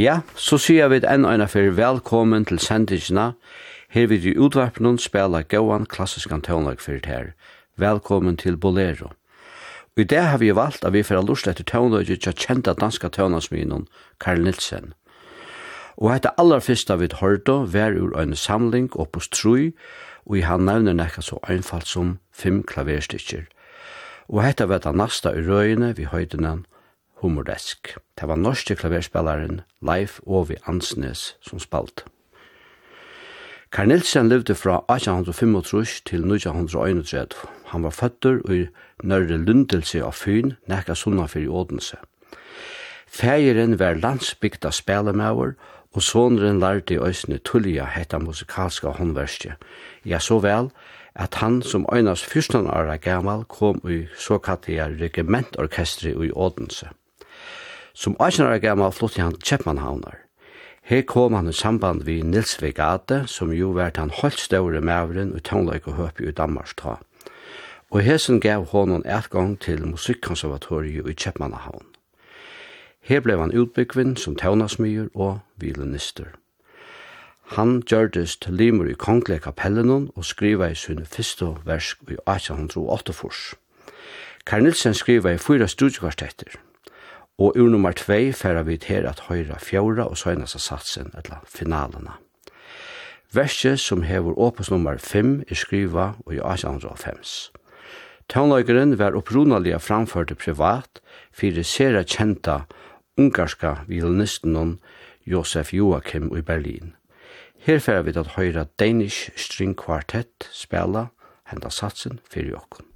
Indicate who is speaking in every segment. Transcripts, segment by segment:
Speaker 1: Ja, så sier vi enn og fyrir velkommen til sendingina. Her vil i utvarpnum spela gauan klassiskan tånlag fyrir her. Velkommen til Bolero. Og i det har vi valgt at vi fyrir lust etter tånlaget til kjenta danska tånlagsminen Karl Nilsen. Og etter aller fyrsta vi hørte var ur en samling oppos trui, og i han nevner nekka så einfalt som fem klaverstykker. Og hetta vi det nasta i røyene vi høydenan humordesk. Det var norske klaverspillaren Leif Ovi Ansnes som spalt. Karl Nilsen levde fra 1835 til 1931. Han var føtter i Nørre Lundelse av Fyn, nekka sunna i Odense. Fægeren var landsbygda spelemauer, og sonren lærte i øsne tullia hetta musikalska håndverskje. Ja, så vel at han som øynas fyrstan åra gammal kom i såkallt regimentorkestri i Odense. Som 18 år gammal flytti han Kjeppmannhavnar. Her kom han i samband vi Nils Vegate, som jo vært han holdt større mævren og tånløyk og høp i Danmarks ta. Og hesen gav honom etgang til musikkonservatoriet i Kjeppmannhavn. Her ble han utbyggvinn som tånasmyr og violinister. Han gjørdest limer i konglige kapellenon og skriva i sin fyrste versk i 1808 fors. Karl Nilsen skriva i fyra studiekvartetter – Og ur nummer 2 færa vi til at høyra fjóra og søgnast av satsen, eller finalena. Verset som hever opus nummer 5 er skriva og i 1805. Tånløykeren var opprunaliga framførte privat fyrir sera kjenta ungarska violinisten Josef Joachim i Berlin. Her færa vi til at høyra Danish String Quartet spela henda satsen fyrir jokken.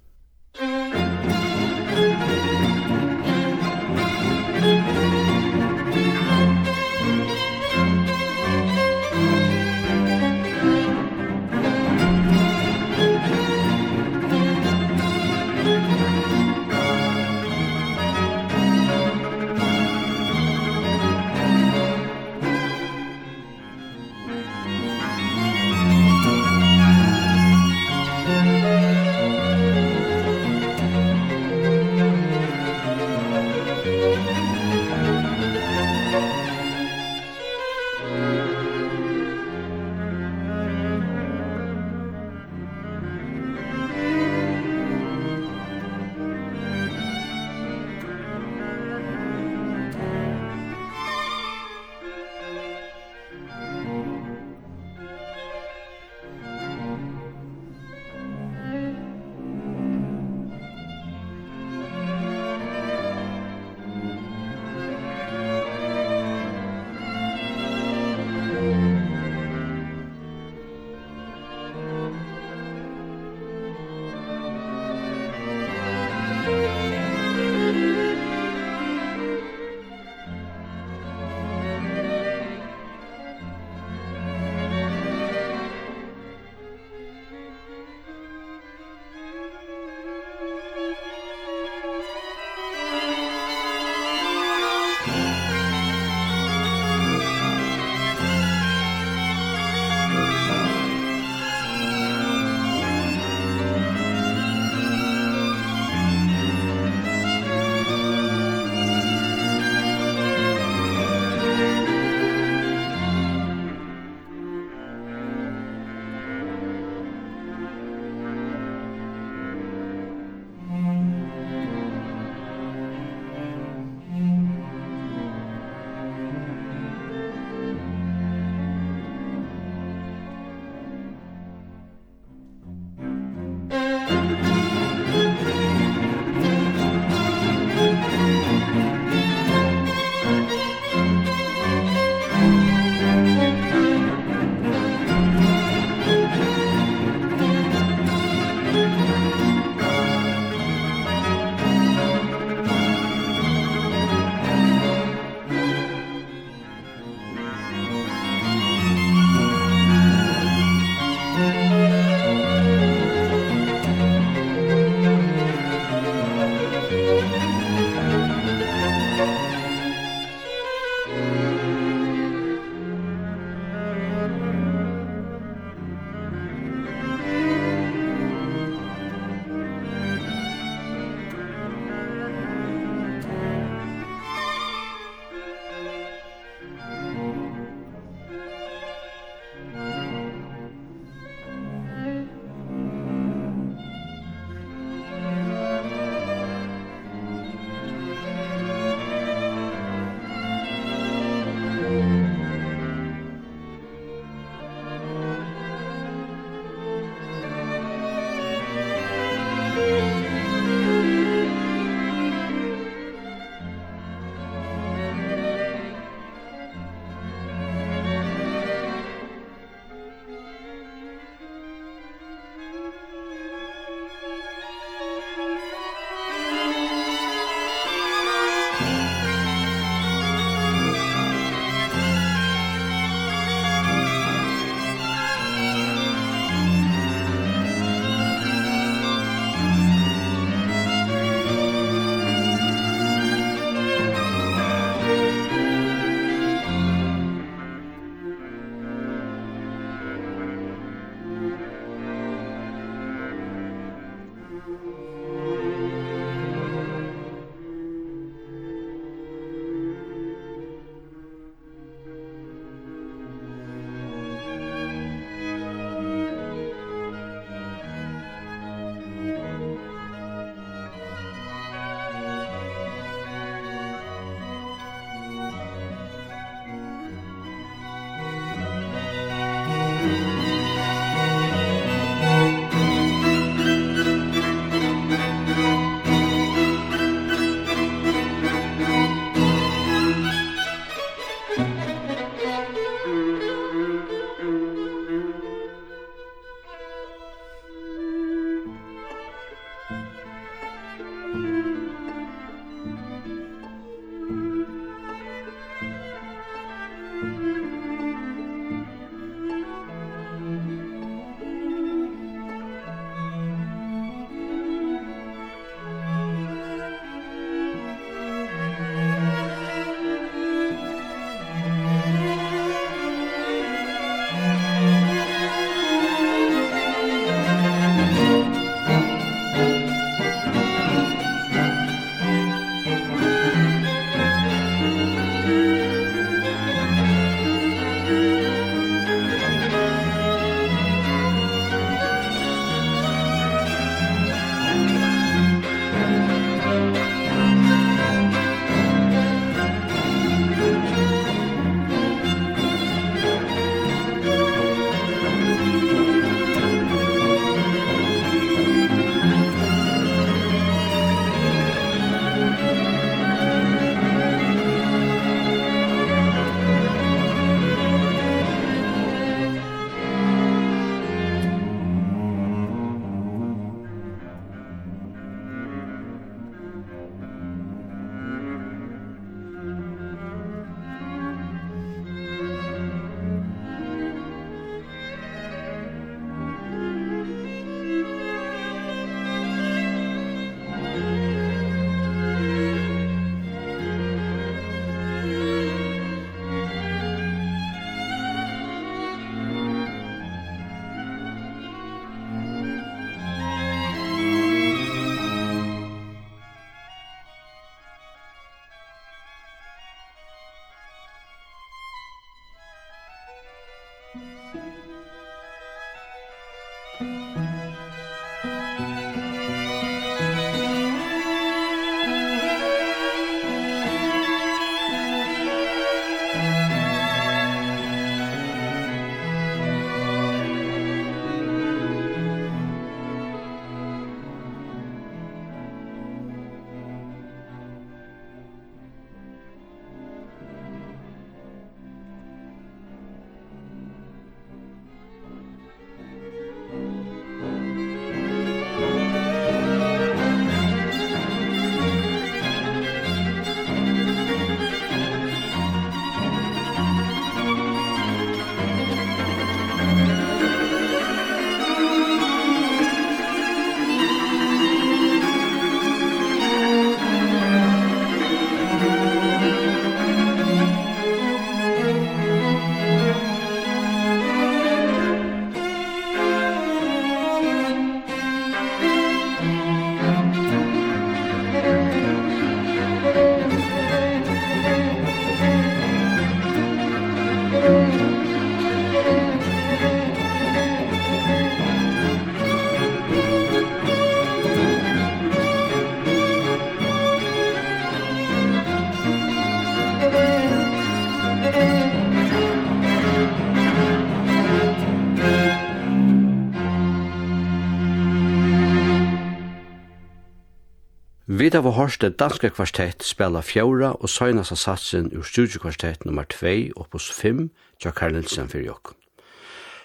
Speaker 1: Vit hava hørt det danske kvartett spela fjóra og søgnast satsen ur studiekvartett nummer 2 opus 5 tja Karl Nilsen fyrir jokk.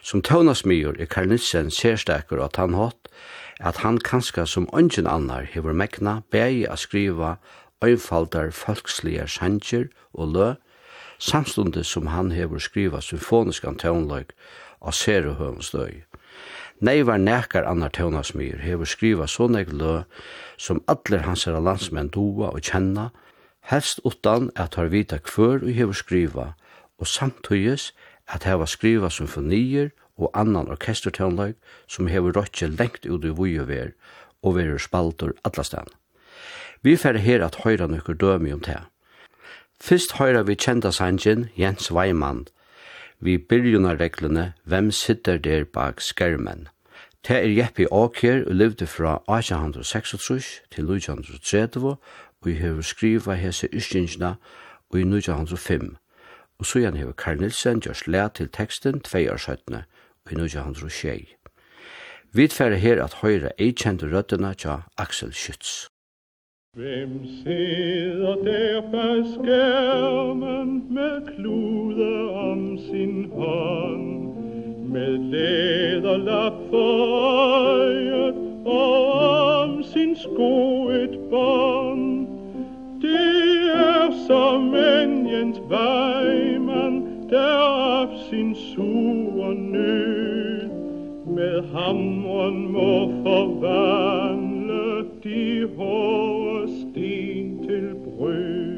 Speaker 1: Som tøvnasmyr er Karl Nilsen særstekker at han hatt at han kanska som ungen annar hever mekna begi a skriva einfaldar folkslige sanger og lø samstundet som han hever skriva symfoniskan tøvnløg av særehøvnstøy. Nei var nekar annar tøvnasmyr hever skriva sånne lø som atler hans er landsmenn doa og kjenna, helst utan at har vita kvør og hever skriva, og samtøyes at hever skriva symfonier og annan orkestertønløg som hever rotje lengt ut i vujover og verur spaltur atlastan. Vi fer her at høyra nøkker dømi om det. Fyrst høyra vi kjenda sangen Jens Weimann, vi byrjunarreglene Hvem sitter der bak skærmen? Det er Jeppi Åker og levde fra 1836 til 1930 og hever skriva hese ystingina i 1905. Og så igjen hever Karl Nilsen gjørs le til teksten 2 år 17 i 1906. Vi tverre her at høyre eikjente røddena tja Axel Schütz.
Speaker 2: Hvem sidder der på skærmen med klude om sin hånd? med læderlap for øjet og om sin sko et bånd. Det er som enjens vejman, der af sin sur nød med hamren må forvandle de hårde sten til brød.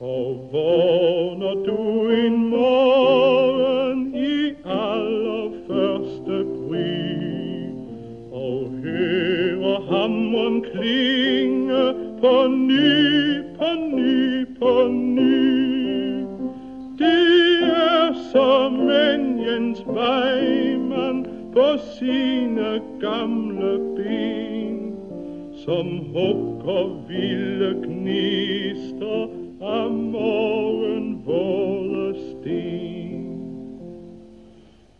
Speaker 2: Og vågner du en synge på ny, på ny, på ny. Det er som en jens vejmand på sine gamle ben, som hugger vilde gnister av morgen våre sten.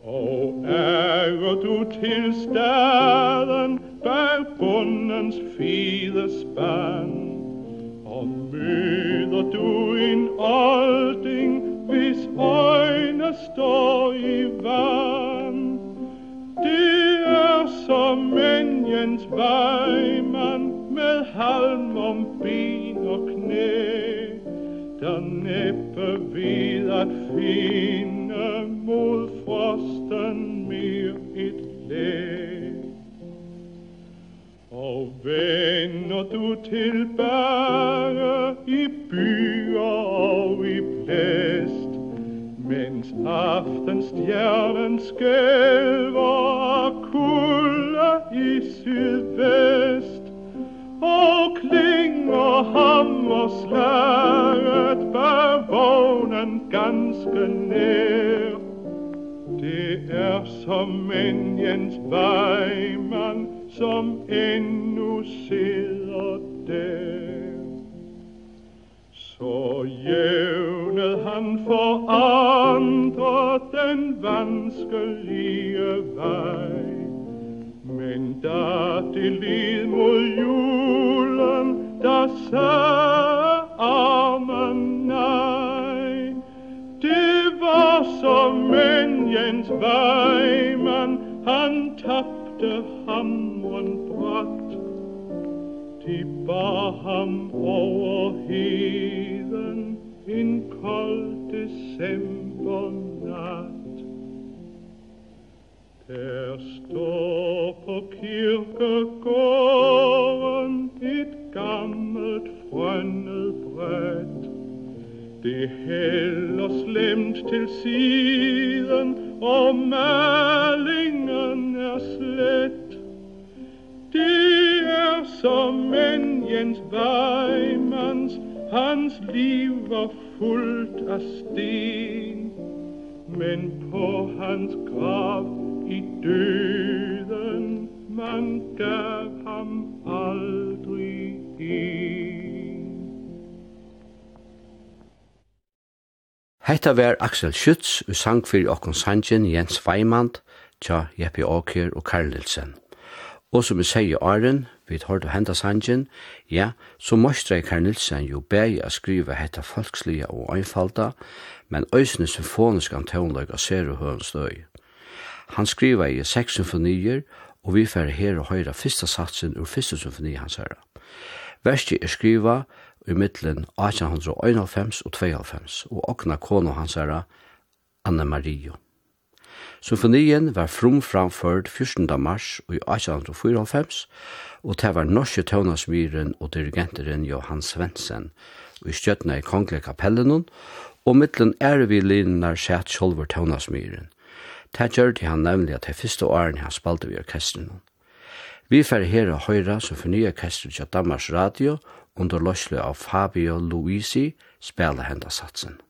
Speaker 2: Og ære du til staden, der bondens fide spann. Og møder du in alting Hvis øjne står i vand Det er som menjens vejmand Med halm om ben og knæ der næppe ved at finne mod frosten mere et læg. Og vender du tilbage i byer og i blæst, mens aftenstjernen skælver af kulde i sydvest, og klinger hammerslaget bag vognen ganske nær. Det er som en jens vejmand, som endnu sidder der. Så jævnede han for andre den vanskelige vej. Men da det led mod julen, da sagde armen nej. Det var som menjens vejmand, han tappte varm over heden en kold december nat. Der står på kirkegården et gammelt frønnet bræt. Det heller slemt til siden, og malingen er slet. Det er som menjens vejmans, hans liv var fullt av sten. Men på hans grav i døden, man gav ham aldrig en.
Speaker 1: Hetta var Axel Schütz og sang fyrir okkon sangen Jens Weimand, tja Jeppe Åker og Karl Nilsen. Og som vi sier i åren, vi hørte henda sangen, ja, så møstre Karl Nilsen jo bæg å skrive hetta folkslige og einfalda, men øysene symfonisk antonløg av Seru Høren Støy. Han skriver i seks symfonier, og vi fer her og høyra fyrsta satsen ur fyrsta symfoni hans herra. Versti er skriva i middelen 1891 og 92, og okna kono hans herra, Anna Mario. Symfonien var frumframført 14. mars i 1894, og det var norske tøvnasmyren og dirigenteren Johan Svensson, og i støttene i Kongle Kapellen, og mittlen er vi linnar sett sjolver tøvnasmyren. Det gjør det han nemlig at det første årene han spalte vi orkestren. Vi fer her og høyra symfoniorkestret til Danmarks Radio under løsle av Fabio Luisi spela henda satsen.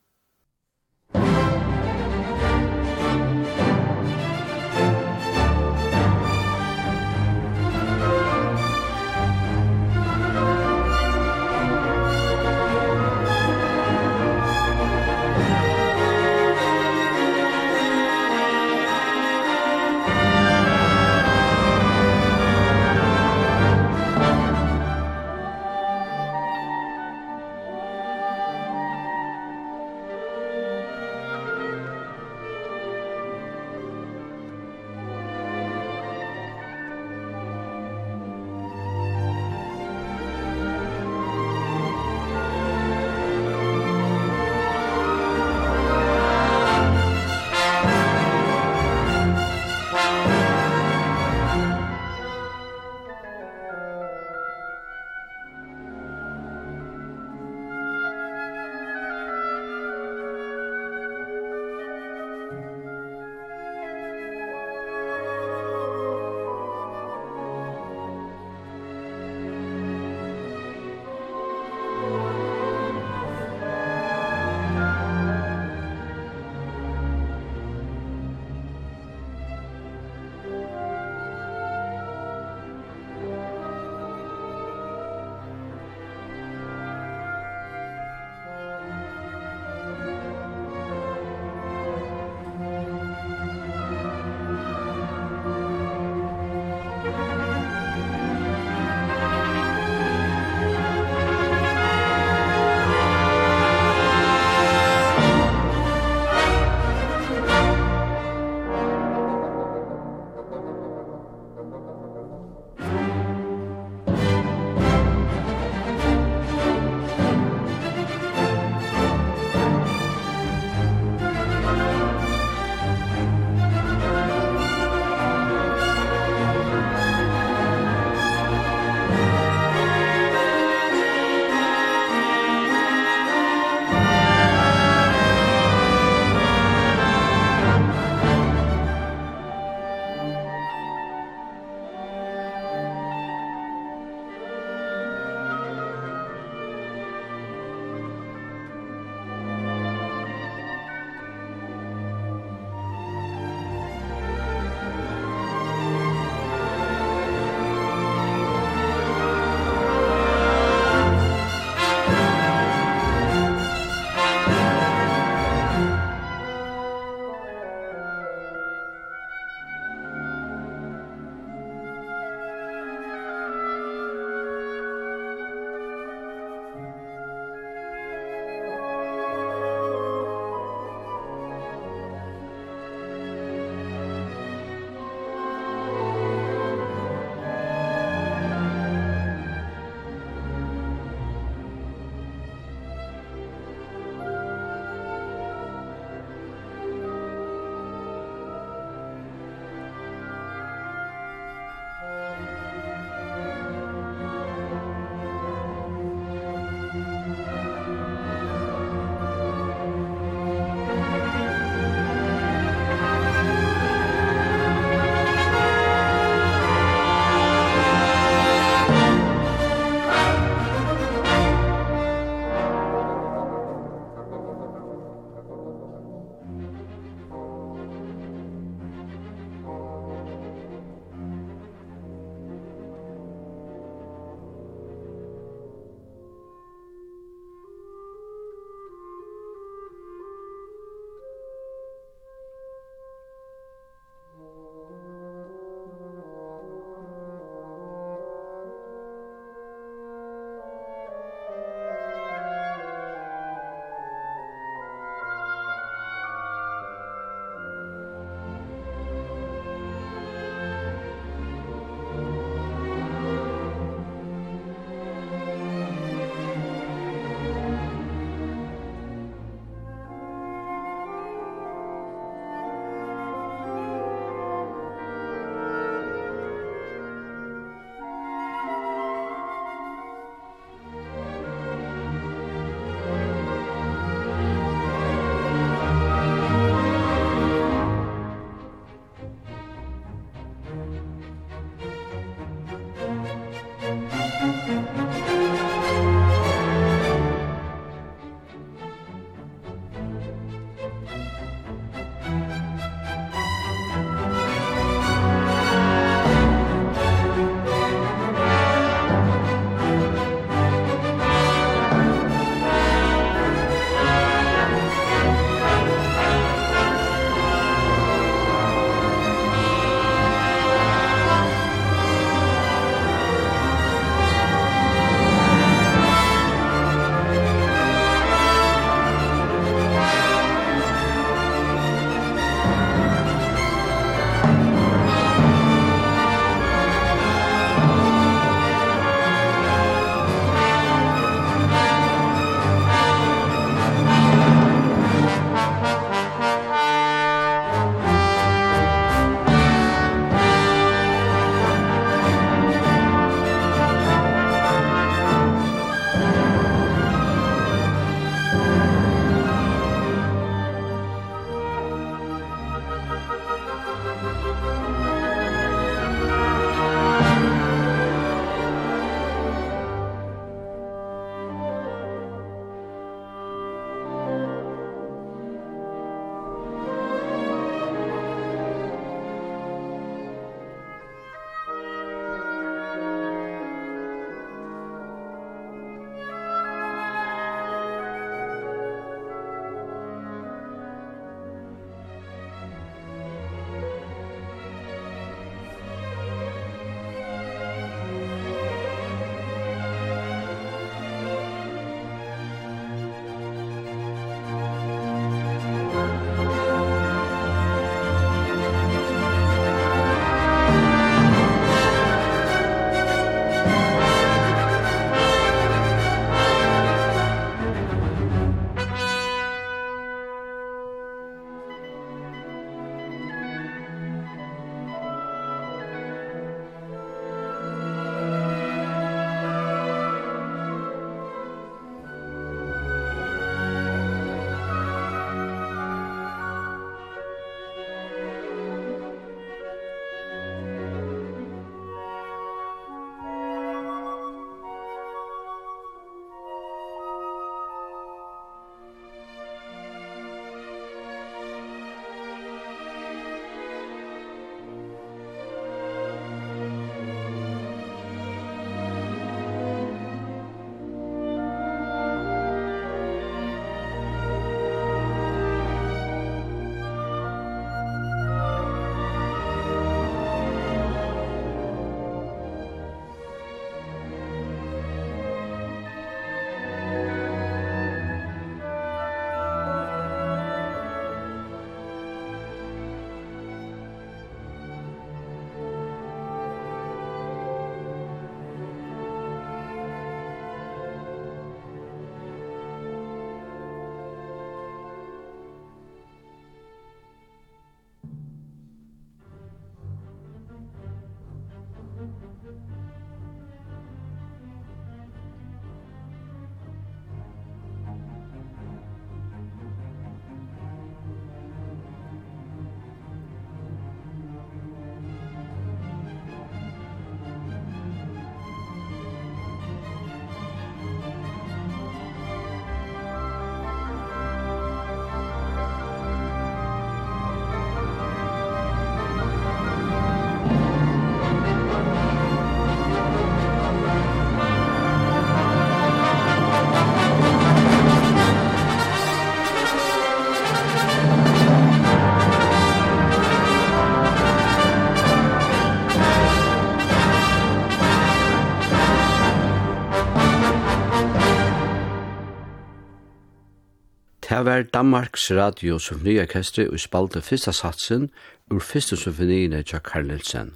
Speaker 1: Det var Danmarks Radio Symfoniorkestre og spalte fyrsta satsen ur fyrsta symfoniene til Karl Nielsen.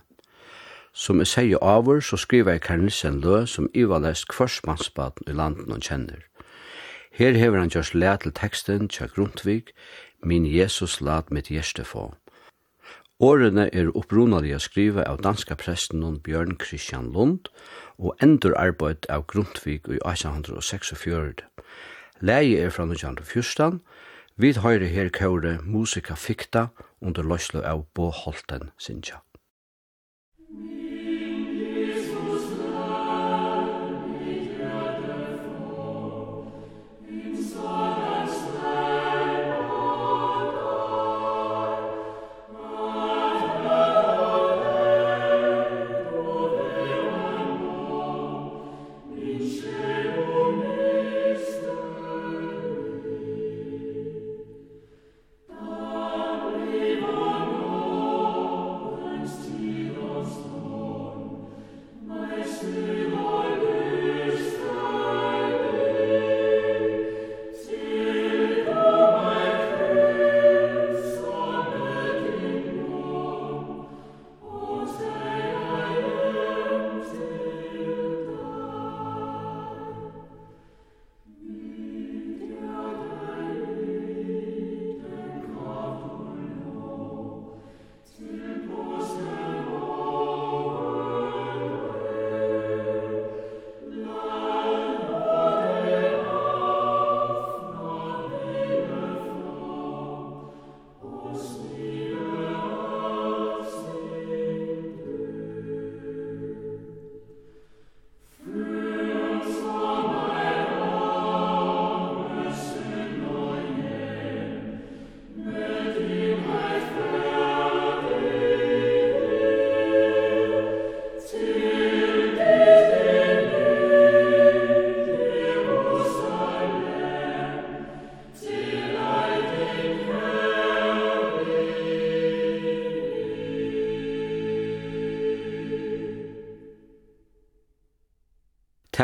Speaker 1: Som jeg sier over, så skriver jeg Karl Nielsen lø som ivalest kvarsmannsbaten i landen han kjenner. Her hever han gjørs le til teksten til Grundtvig, «Min Jesus lad mitt hjerte få». Årene er opprunalige skrive av danska presten Bjørn Christian Lund og endur arbeid av Grundtvig i 1846. Leie er fra 1914, Vi høyre her kåre musika fikta under løslo av Bo Holten Sintja.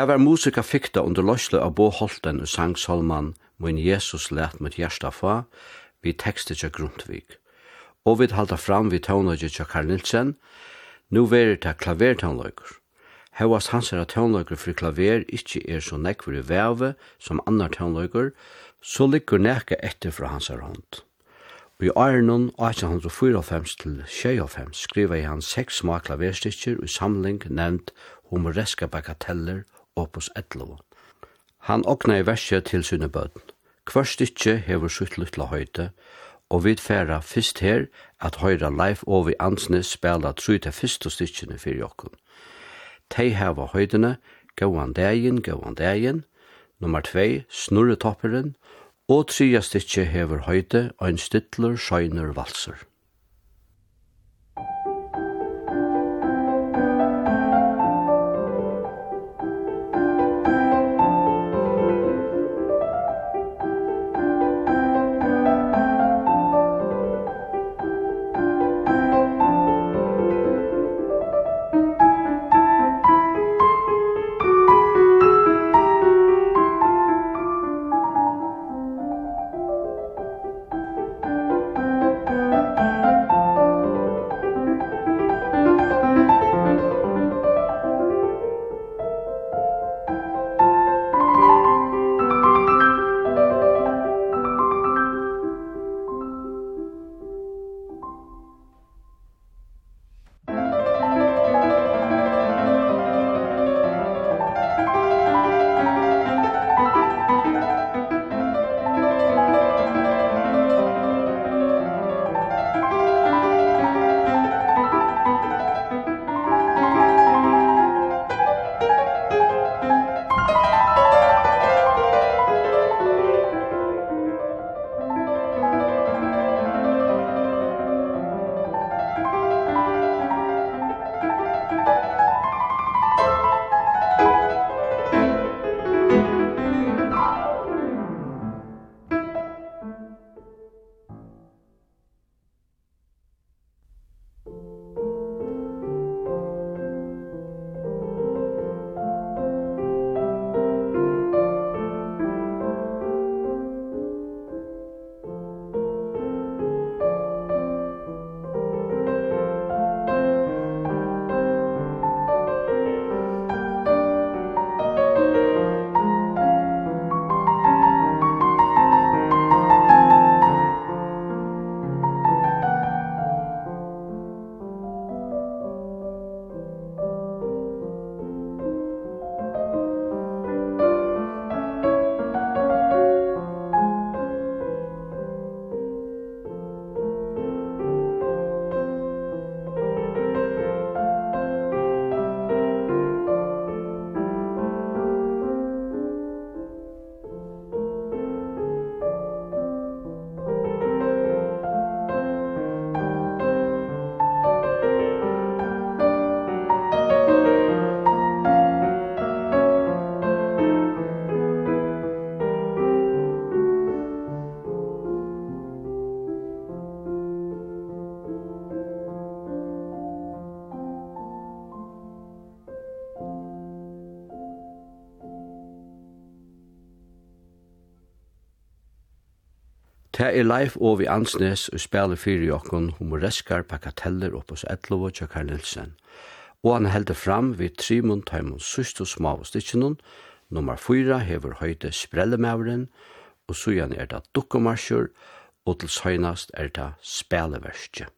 Speaker 1: Det var musika fikta under løsle av Bo Holten og sang Salman «Min Jesus let mitt hjärsta fa» vi tekstet til Grundtvig. Og vi halda fram vi tånløyge til Karl Nilsen, nu verir det klavertånløyger. Hevast hans er at tånløyger for klaver ikkje er så nekver i veve som annar tånløyger, så ligger nekka etter fra hans er hånd. Og i Arnon 1854 til 1996 skriva i han seks små klaverstikker i samling nevnt humoreska bagateller opus 11. Han okna i verset til sunne bøten. Hver stykje hever sutt luttla høyte, og vi færa fyrst her at høyra Leif Ovi Ansnes spela truta fyrst og stykkene fyrir jokken. Tei heva høydene, gauan degin, gauan degin, nummer 2, Snurretopperen, og tria stykje hever høyde, og en stytler, sjøyner, valser. Det er live og vi ansnes og spiller fyrir jokken humoreskar pakateller opp hos Edlovo Tjøkar Nilsen. Og han heldur fram vid Trimund Taimund Sust og Smav og Stitchinon, nummer 4 hever høyde Sprellemavren, og sujan er det Dukkomarsjur, og til søgnast er det Speleverstje.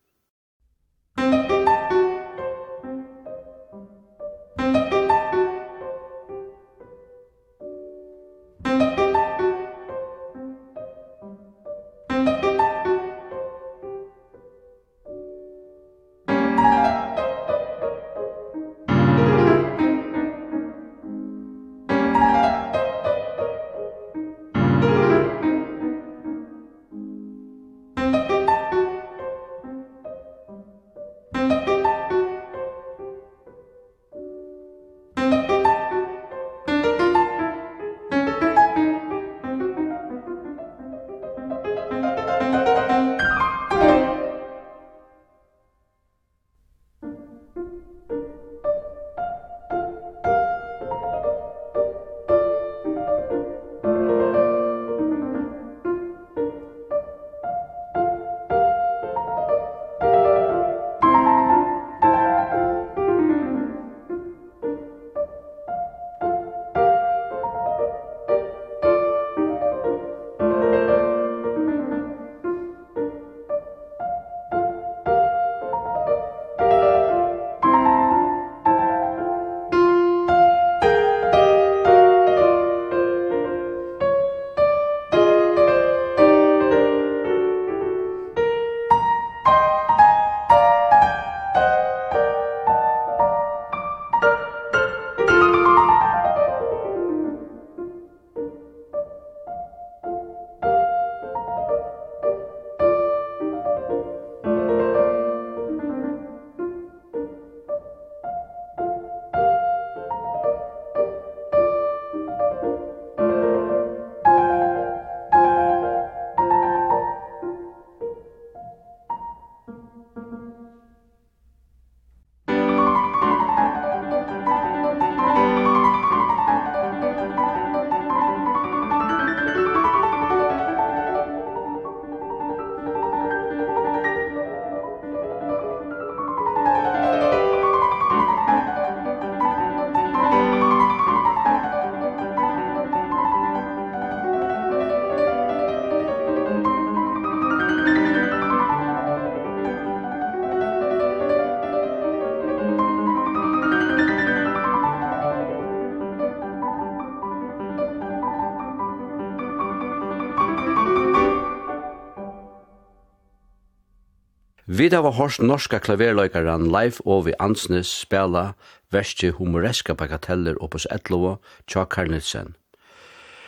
Speaker 1: Vi da var hørst norska klaverløykaren Leif Ovi Ansnes spela verste humoreska bagateller oppås Etlova tja Karnitsen.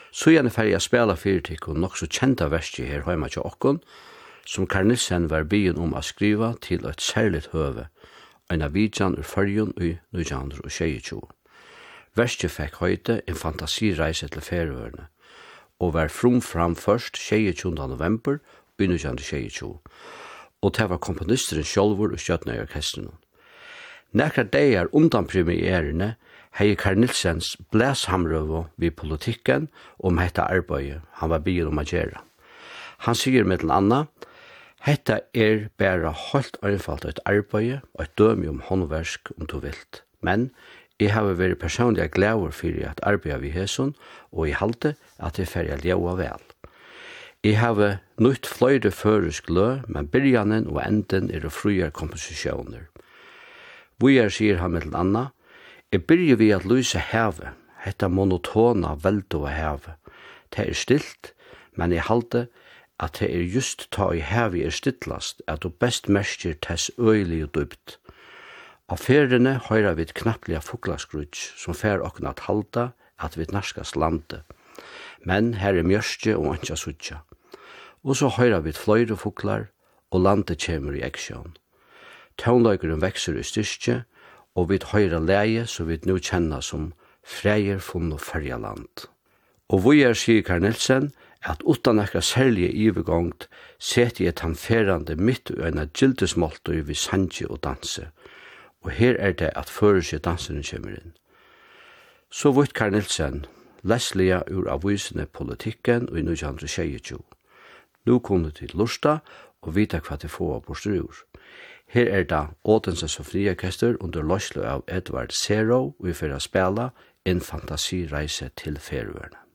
Speaker 1: Så gjerne ferdig jeg spela fyrtik og nokså kjenta verste her heima tja okkon, som Karnitsen var byen om a skriva til et særligt høve, en av vidjan ur fyrjun ui Nujander og Tjejitjo. Verste fekk høyte en fantasireise til ferøverne, og var frumfram først 22. november ui Nujander og og det var komponisteren sjolvor og skjøtna i orkestren. Nekra deir undan premierene hei Karl Nilsens blæshamrøvo vi politikken om hetta arbeidet han var bygd om å gjøre. Han sier med den anna, hetta er bæra holdt einfalt et arbeid og et dømi om håndversk om du vilt. Men jeg har vært personlig glæver for at arbeid vi hesson og i halte at jeg ferdig ljøa vel. Jeg har nøyt fløyre føresk lø, men byrjanen og enden er fruer komposisjoner. Vujar sier han med anna, jeg byrje vi at lyse heve, hetta monotona veldo og heve. Det er stilt, men jeg halte at det er just ta i heve er stiltlast, at du best mersker tess øylig og dypt. Av feriene høyra vi et knapplega fuglaskruts som fer okna at halda at vi narskast lande. Men her er mjørstje og antja suttja og så høyrer vi fløyre fuklar, og landet kommer i eksjon. Tånløykeren vekser i styrke, og vi høyrer leie som vi nå kjenner som freier funn og ferjaland. Og vi er, sier Karl Nilsen, at utan ekra særlige ivegongt seti et han ferande mitt og eina gildesmåltøy vi sanje og danse, og her er det at fører seg danseren kommer inn. Så vitt Karl Nilsen, leslige ur avvisende politikken og i 1922. Nu kunne til lusta og vita hva til få av borstrur. Her er da Odense Sofriakester under løslo av Edvard Zero og vi fyrir a spela en fantasireise til ferøerne.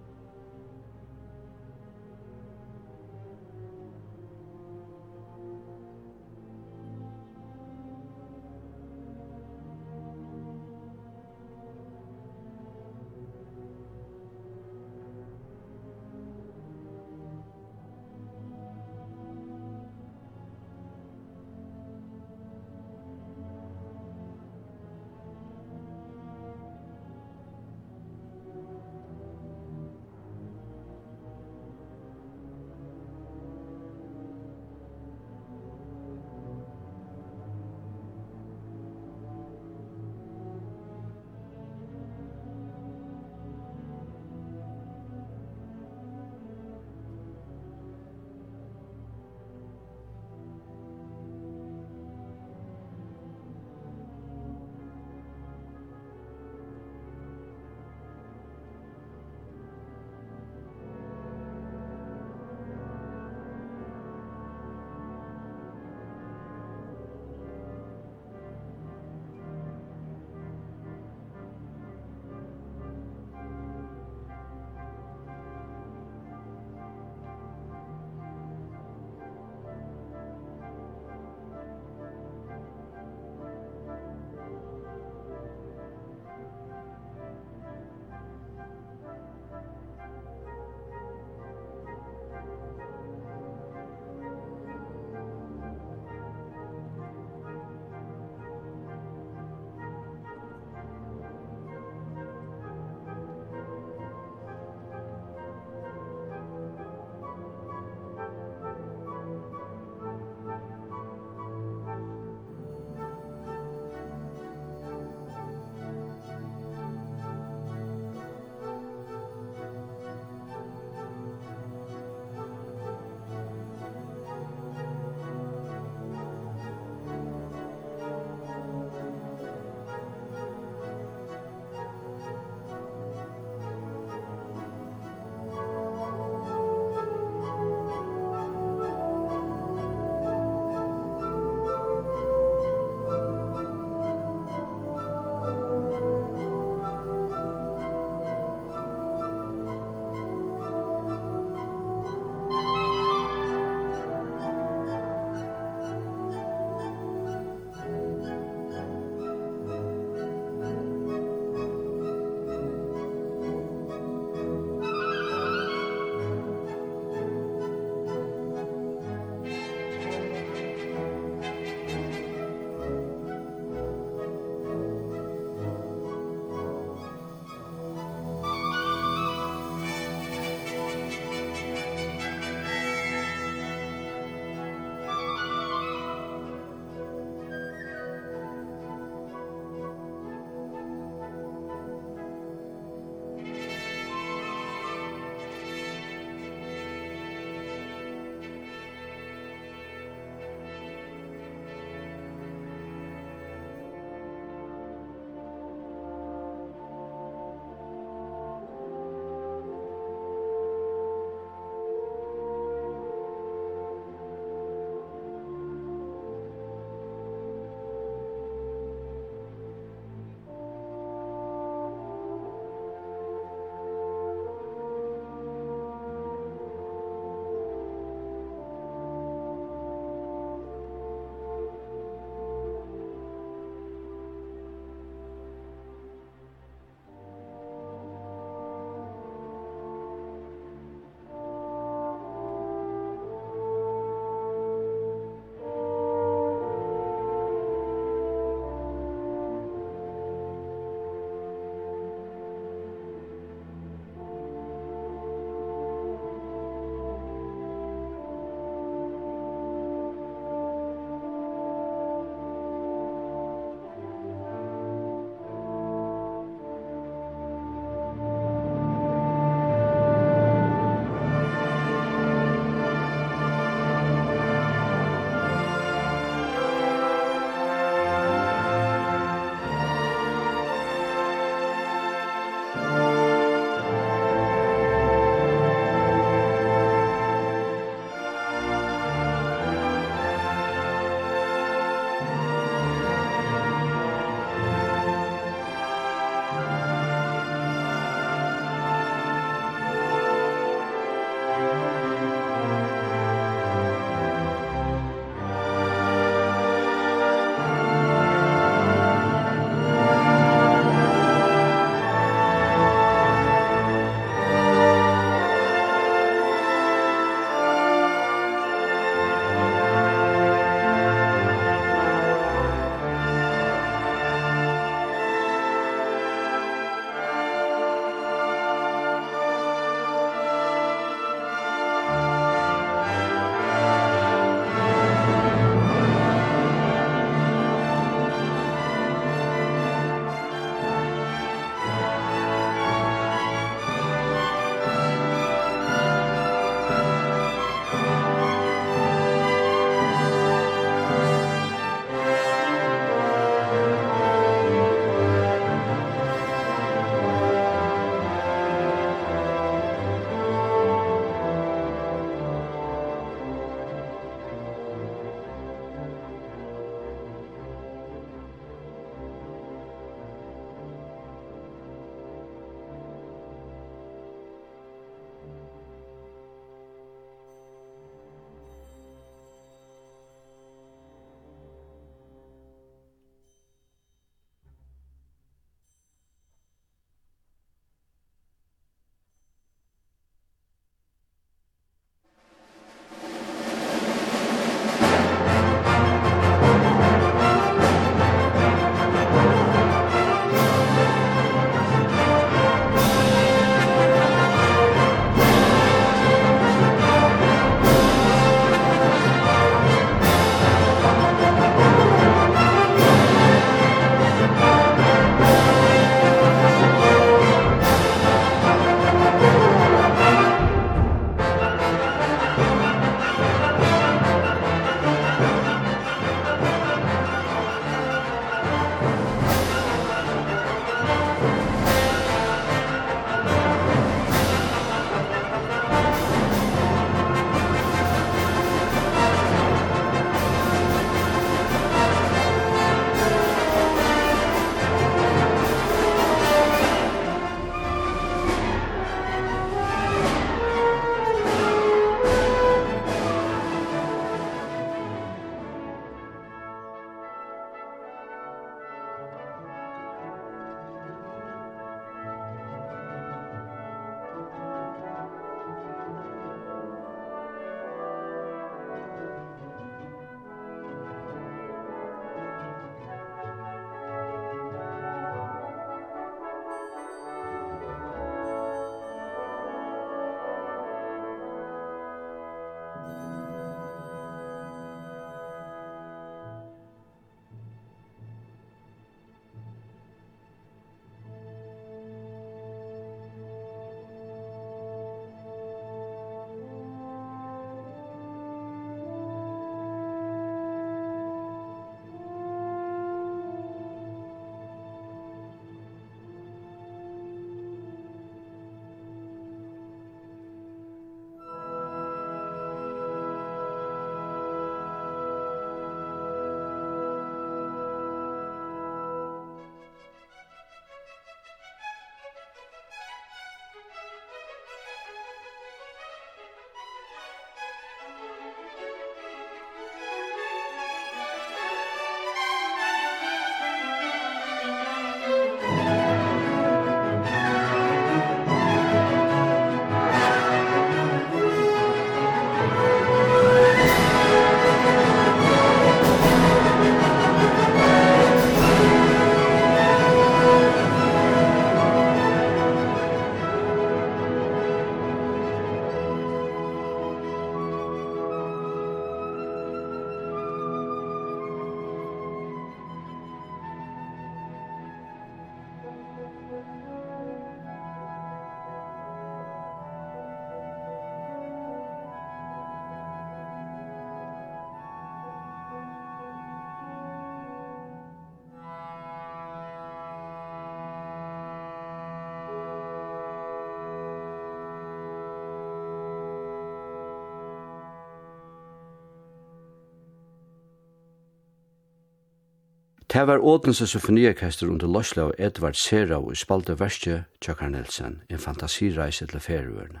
Speaker 1: Det var Ådense symfoniorkester under Losla og Edvard Serau i spalte verste Tjøkker Nilsen, en fantasireise til ferieørene.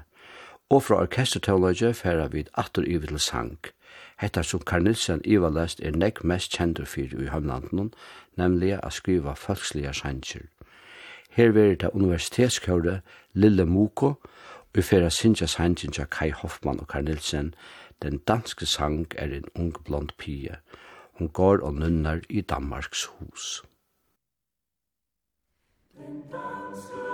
Speaker 1: Og fra orkestertøvløyge færa vid atter i til sang. Hetta som Karl Nilsen ivalest er nekk mest kjendur fyrir i heimlanden, nemlig a skriva folkslige sanger. Her verir det universitetskjøret Lille Moko, og færa sinja sangen til Kai Hoffmann og Karl Nilsen, den danske sang er en ung blond pige, Hun går og nunnar i Danmarks hus. Den danske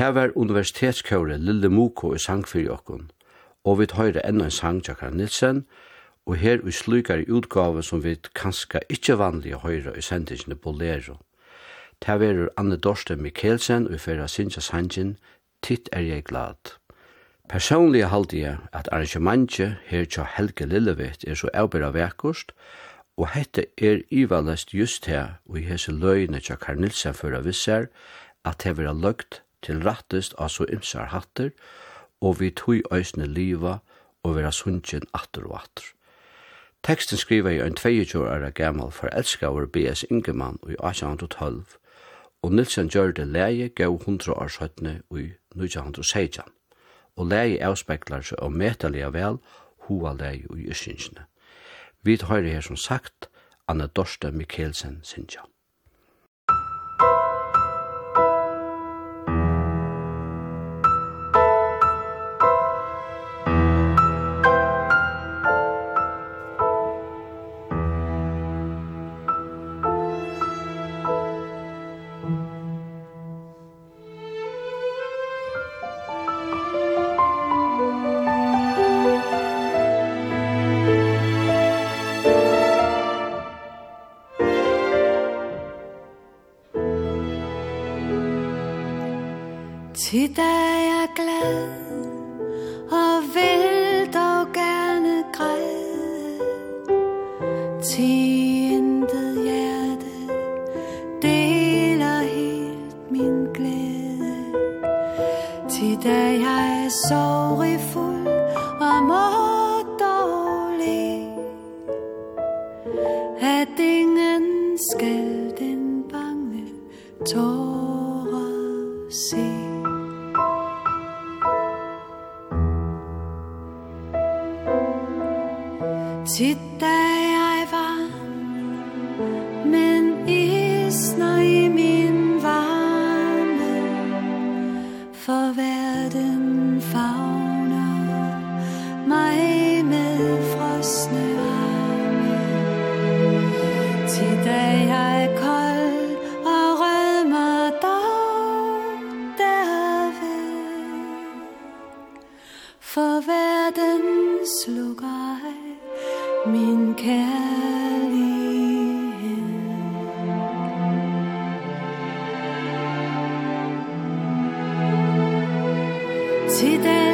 Speaker 1: Det var universitetskjøret Lille Moko i sang for jokken, og vi høyre enda en sang Jakar Nilsen, og her vi slukar i utgave som vi kanskje ikkje vanlige høyre i sendingene Bolero. Det var Anne Dorste Mikkelsen og i Sinja Sanjin, Titt er jeg glad. Personlig halte jeg at arrangementet her til Helge Lillevitt er så avbæra vekkost, og hette er ivalest just her og i hese løyene til Karl Nilsen for å visse at det var løgt til rattest av så ymsar hatter, og vi tog øysne liva og vera sunnkjen atter og atter. Teksten skriver i en 22 år gammal forelskaver B.S. Ingemann i 1812, og Nilsen gjør det leie gav 100 år søttene i 1916, og leie avspeklar seg og metalige vel hova leie i yrsynsene. Vi tar her som sagt Anna Dorste Mikkelsen
Speaker 3: Sintjan. today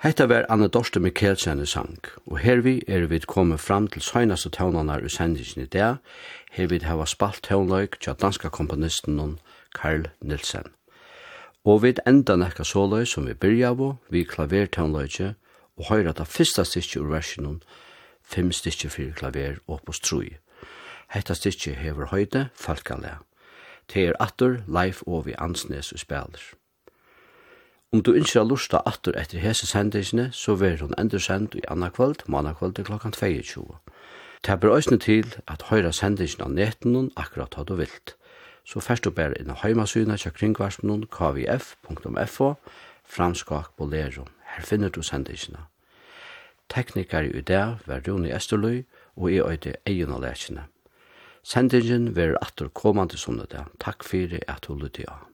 Speaker 1: Hetta var Anna Dorste Mikkelsen sang, og hervi er vi kommet fram til søgnaste tøvnanar i sendingen i dag, hervid hava spalt tøvnløyk til danska komponisten Karl Nilsen. Og vi enda nekka såløy som vi byrja av, vi klaver tøvnløyke, og høyra ta fyrsta stikje ur versjonen, fem stikje fyrir klaver opus trui. Hetta stikje hever høyde, falkanlega. Det er Atter, Leif og vi Ansnes og spiller. Om du ikke har lyst til atter etter hese sendisene, så vil hun endursend i anna kvöld, manna kvöld til klokkan 22. Det bør øsne til at høyra sendisene av netten akkurat hva du vilt. Så først du bare inn av heimasyna til kringvarsmen kvf.fo framskak bolero. Her finner du sendisene. Teknikar i dag var Rune Esterløy og i øyde egen av lærkene. Sendingen vil atter kommande sundag. Takk for at du lytte av.